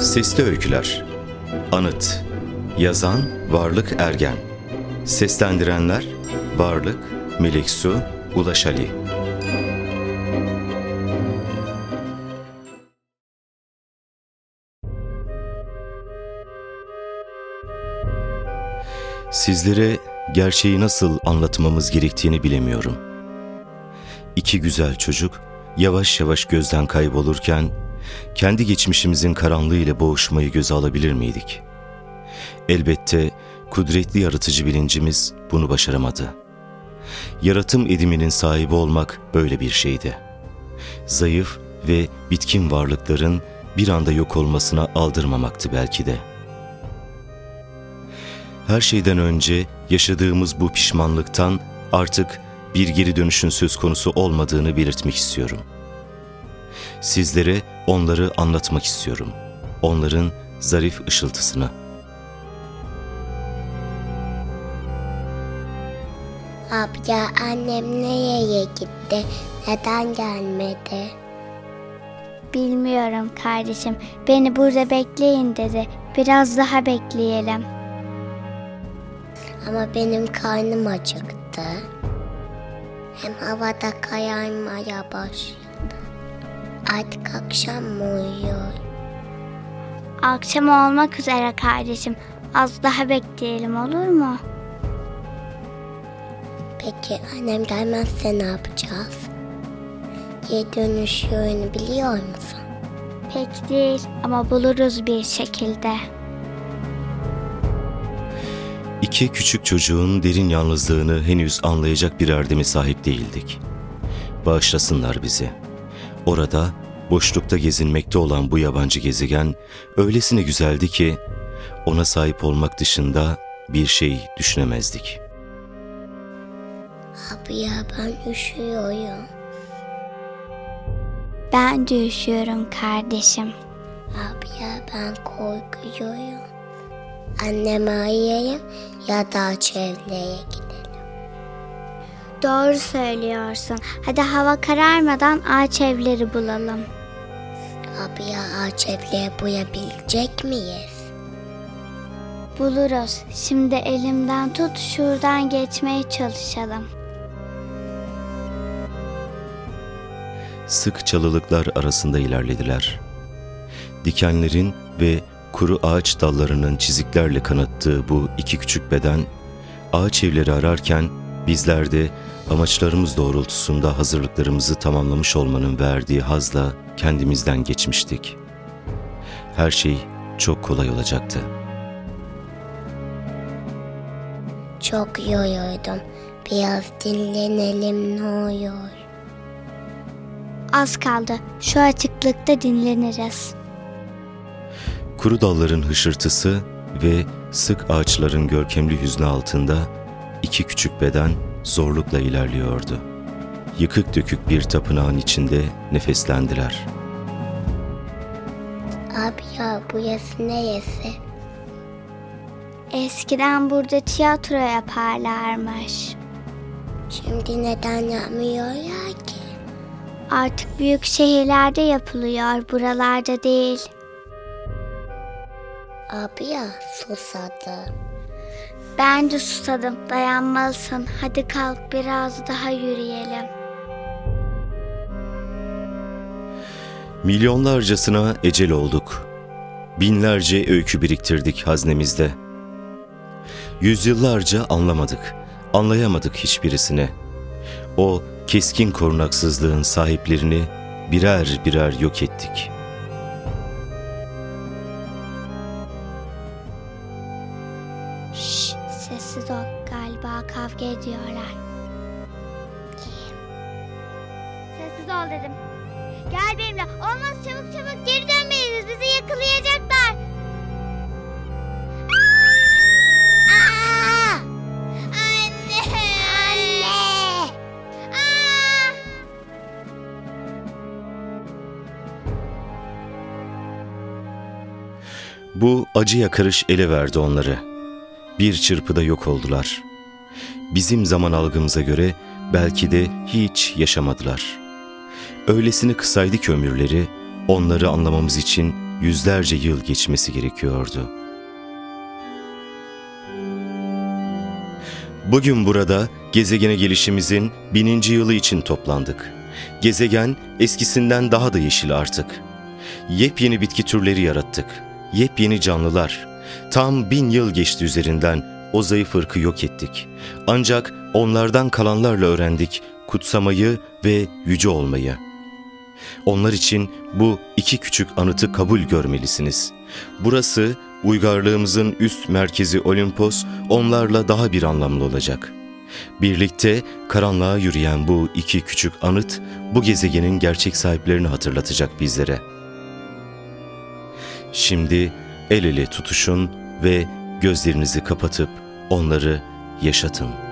Sesli Öyküler. Anıt. Yazan Varlık Ergen. Seslendirenler Varlık, Melek Su, Ulaş Ali. Sizlere gerçeği nasıl anlatmamız gerektiğini bilemiyorum. İki güzel çocuk yavaş yavaş gözden kaybolurken kendi geçmişimizin karanlığı ile boğuşmayı göze alabilir miydik? Elbette kudretli yaratıcı bilincimiz bunu başaramadı. Yaratım ediminin sahibi olmak böyle bir şeydi. Zayıf ve bitkin varlıkların bir anda yok olmasına aldırmamaktı belki de. Her şeyden önce yaşadığımız bu pişmanlıktan artık bir geri dönüşün söz konusu olmadığını belirtmek istiyorum.'' Sizlere onları anlatmak istiyorum. Onların zarif ışıltısını. Abla annem nereye gitti? Neden gelmedi? Bilmiyorum kardeşim. Beni burada bekleyin dedi. Biraz daha bekleyelim. Ama benim karnım acıktı. Hem havada kararmaya başladı. Artık akşam mı uyuyor? Akşam olmak üzere kardeşim. Az daha bekleyelim olur mu? Peki annem gelmezse ne yapacağız? Geri dönüş yönü biliyor musun? Pek değil ama buluruz bir şekilde. İki küçük çocuğun derin yalnızlığını henüz anlayacak bir erdeme sahip değildik. Bağışlasınlar bizi. Orada boşlukta gezinmekte olan bu yabancı gezegen öylesine güzeldi ki ona sahip olmak dışında bir şey düşünemezdik. Abi ya ben üşüyorum. Ben de üşüyorum kardeşim. Abi ya ben korkuyorum. Annemi arayayım ya da çevreye gidelim. Doğru söylüyorsun. Hadi hava kararmadan ağaç evleri bulalım. Abi ya ağaç evleri boyabilecek miyiz? Buluruz. Şimdi elimden tut şuradan geçmeye çalışalım. Sık çalılıklar arasında ilerlediler. Dikenlerin ve kuru ağaç dallarının çiziklerle kanattığı bu iki küçük beden ağaç evleri ararken bizler de amaçlarımız doğrultusunda hazırlıklarımızı tamamlamış olmanın verdiği hazla kendimizden geçmiştik. Her şey çok kolay olacaktı. Çok yoruldum. Biraz dinlenelim ne olur. Az kaldı. Şu açıklıkta dinleniriz. Kuru dalların hışırtısı ve sık ağaçların görkemli hüznü altında iki küçük beden zorlukla ilerliyordu. Yıkık dökük bir tapınağın içinde nefeslendiler. Abi ya burası neresi? Eskiden burada tiyatro yaparlarmış. Şimdi neden yapmıyorlar ki? Artık büyük şehirlerde yapılıyor, buralarda değil. Abi ya susadım. Ben de susadım, dayanmalısın. Hadi kalk biraz daha yürüyelim. Milyonlarcasına ecel olduk. Binlerce öykü biriktirdik haznemizde. Yüzyıllarca anlamadık, anlayamadık hiçbirisini. O keskin korunaksızlığın sahiplerini birer birer yok ettik. Sessiz ol. Galiba kavga ediyorlar. Sessiz ol dedim. Gel benimle. Olmaz çabuk çabuk geri dönmeliyiz. Bizi yakalayacaklar. Aa! Anne. Anne! Aa! Bu acı yakarış ele verdi onları. Bir çırpıda yok oldular. Bizim zaman algımıza göre belki de hiç yaşamadılar. Öylesine kısaydı ki ömürleri, onları anlamamız için yüzlerce yıl geçmesi gerekiyordu. Bugün burada gezegene gelişimizin bininci yılı için toplandık. Gezegen eskisinden daha da yeşil artık. Yepyeni bitki türleri yarattık. Yepyeni canlılar. Tam bin yıl geçti üzerinden o zayıf ırkı yok ettik. Ancak onlardan kalanlarla öğrendik kutsamayı ve yüce olmayı. Onlar için bu iki küçük anıtı kabul görmelisiniz. Burası uygarlığımızın üst merkezi Olimpos onlarla daha bir anlamlı olacak. Birlikte karanlığa yürüyen bu iki küçük anıt bu gezegenin gerçek sahiplerini hatırlatacak bizlere. Şimdi el ele tutuşun ve gözlerinizi kapatıp onları yaşatın.''